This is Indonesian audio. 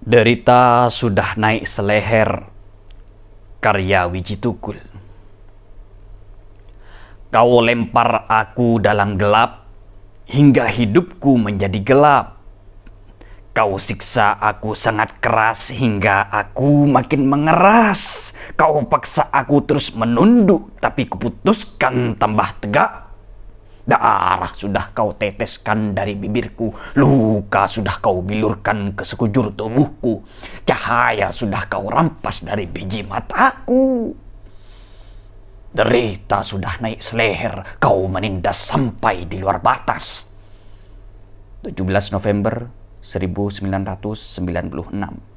Derita sudah naik seleher karya Wiji Tukul. Kau lempar aku dalam gelap hingga hidupku menjadi gelap. Kau siksa aku sangat keras hingga aku makin mengeras. Kau paksa aku terus menunduk tapi kuputuskan tambah tegak. Darah sudah kau teteskan dari bibirku, luka sudah kau bilurkan ke sekujur tubuhku, cahaya sudah kau rampas dari biji mataku. Derita sudah naik seleher, kau menindas sampai di luar batas. 17 November 1996